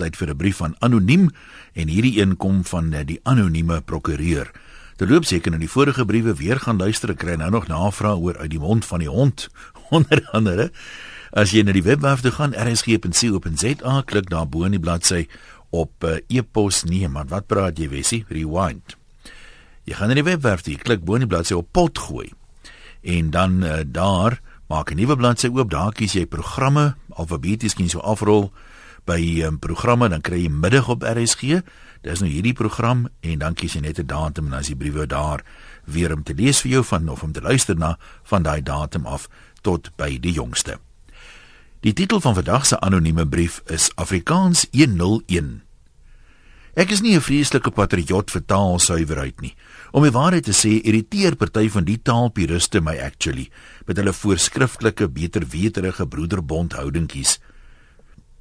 tyd vir 'n brief van anoniem en hierdie een kom van die anonieme prokureur. Terloop seker in die vorige briewe weer gaan luister, kry nou nog navraag oor uit die mond van die hond onder andere. As jy na die webwerf toe gaan rsg.co.za, klik daar bo in die bladsy op uh, e-pos nee man, wat praat jy Wessie? Rewind. Jy gaan na die webwerf toe, klik bo in die bladsy op pot gooi. En dan uh, daar maak 'n nuwe bladsy oop, daar kies jy programme, alfabeties kan jy so afrol by um, programme, dan kry jy middag op RSG. Dis nou hierdie program en dan kies jy net 'n datum en dan is die briewe daar weer om te lees vir jou van of om te luister na van daai datum af tot by die jongste. Die titel van vandag se anonieme brief is Afrikaans 101. Ek is nie 'n vreeslike patriot vir taalsuiwerheid nie. Om die waarheid te sê, irriteer party van die taalpuriste my actually met hulle voorskriftelike beterweterige broederbondhoudingkies.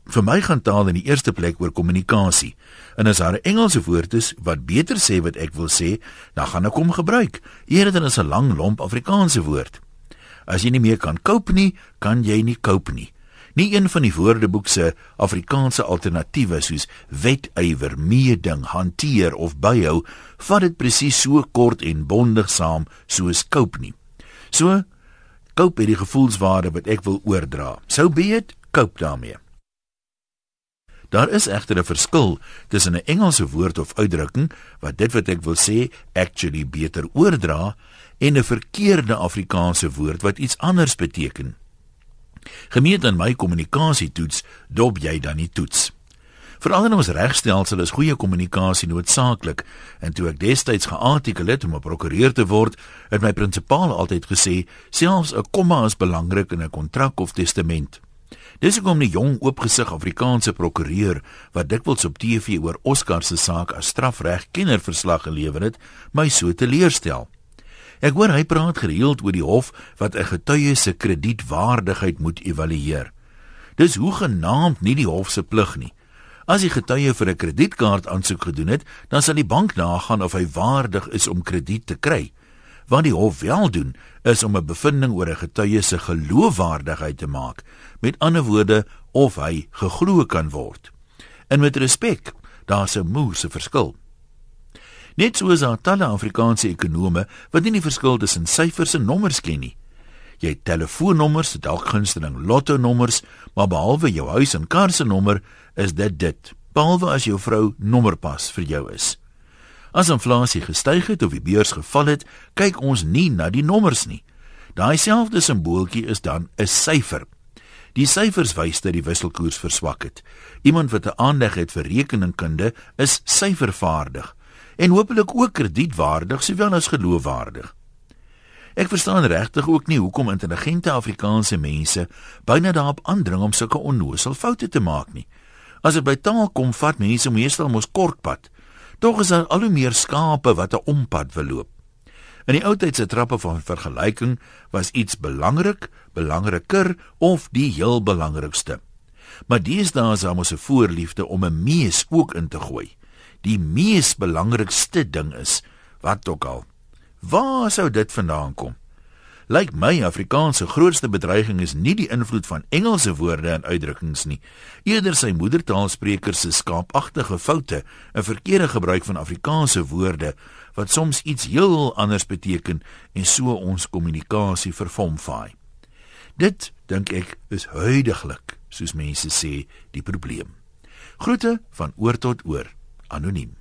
Vir my gaan taal in die eerste plek oor kommunikasie. En as daar 'n Engelse woord is wat beter sê wat ek wil sê, dan gaan ek hom gebruik eerder dan as 'n lang lomp Afrikaanse woord. As jy nie meer kan koop nie, kan jy nie koop nie. Nie een van die woordeboek se Afrikaanse alternatiewe soos wetywer, meeding, hanteer of byhou vat dit presies so kort en bondig saam soos koop nie. So koop het die gevoelswaarde wat ek wil oordra. Sou beet koop daarmee. Daar is egter 'n verskil tussen 'n Engelse woord of uitdrukking wat dit wat ek wil sê actually beter oordra en 'n verkeerde Afrikaanse woord wat iets anders beteken. Gemeet aan my kommunikasietoets dop jy dan nie toets. Veral in ons regstelsel is goeie kommunikasie noodsaaklik en toe ek destyds geartikel het om 'n prokureur te word, het my prinsipaal altyd gesê selfs 'n komma is belangrik in 'n kontrak of testament. Dis hoekom die jong oopgesig Afrikaanse prokureur wat dikwels op TV oor Oscar se saak as strafregkenner verslag gelewer het, my so teleurstel. Ek hoor hy praat gereeld oor die hof wat 'n getuie se kredietwaardigheid moet evalueer. Dis hoegenaamd nie die hof se plig nie. As die getuie vir 'n kredietkaart aansoek gedoen het, dan sal die bank nagaan of hy waardig is om krediet te kry. Wat die hof wel doen, is om 'n bevinding oor 'n getuie se geloofwaardigheid te maak. Met ander woorde, of hy geglo kan word. En met respek, daar's 'n moeëse verskil. Net soos daar talle Afrikaanse ekonome wat nie die verskil tussen syfers en nommers ken nie. Jy het telefoonnommers, dalk gunsteling lotto nommers, maar behalwe jou huis en kar se nommer, is dit dit. Behalwe as jou vrou nommerpas vir jou is. As inflasie gestyg het of die beurs geval het, kyk ons nie na die nommers nie. Daai selfde simbooltjie is dan 'n syfer. Die syfers wys dat die wisselkoers verswak het. Iemand wat 'n aandag het vir rekeningkunde is syfervaardig en hopelik ook kredietwaardig sowel as geloofwaardig. Ek verstaan regtig ook nie hoekom intelligente Afrikaanse mense byna daarop aandring om sulke onnoosel foute te maak nie. As dit by taal kom, vat mense meestal mos kortpad. Tog is daar al hoe meer skape wat 'n ompad wil loop. In die ou tyd se trappe van vergelyking was iets belangrik, belangriker of die heel belangrikste. Maar deesdae is daar mos 'n voorliefde om 'n mees ook in te gooi. Die mees belangrikste ding is wat ook al. Waar sou dit vandaan kom? Lyk my Afrikaanse grootste bedreiging is nie die invloed van Engelse woorde en uitdrukkings nie, eerder sy moedertaalsprekers se skaapagtige foute en verkeerde gebruik van Afrikaanse woorde wat soms iets heel anders beteken en so ons kommunikasie vervomvaai. Dit dink ek is huidigelik, soos mense sê, die probleem. Groete van oor tot oor, anoniem.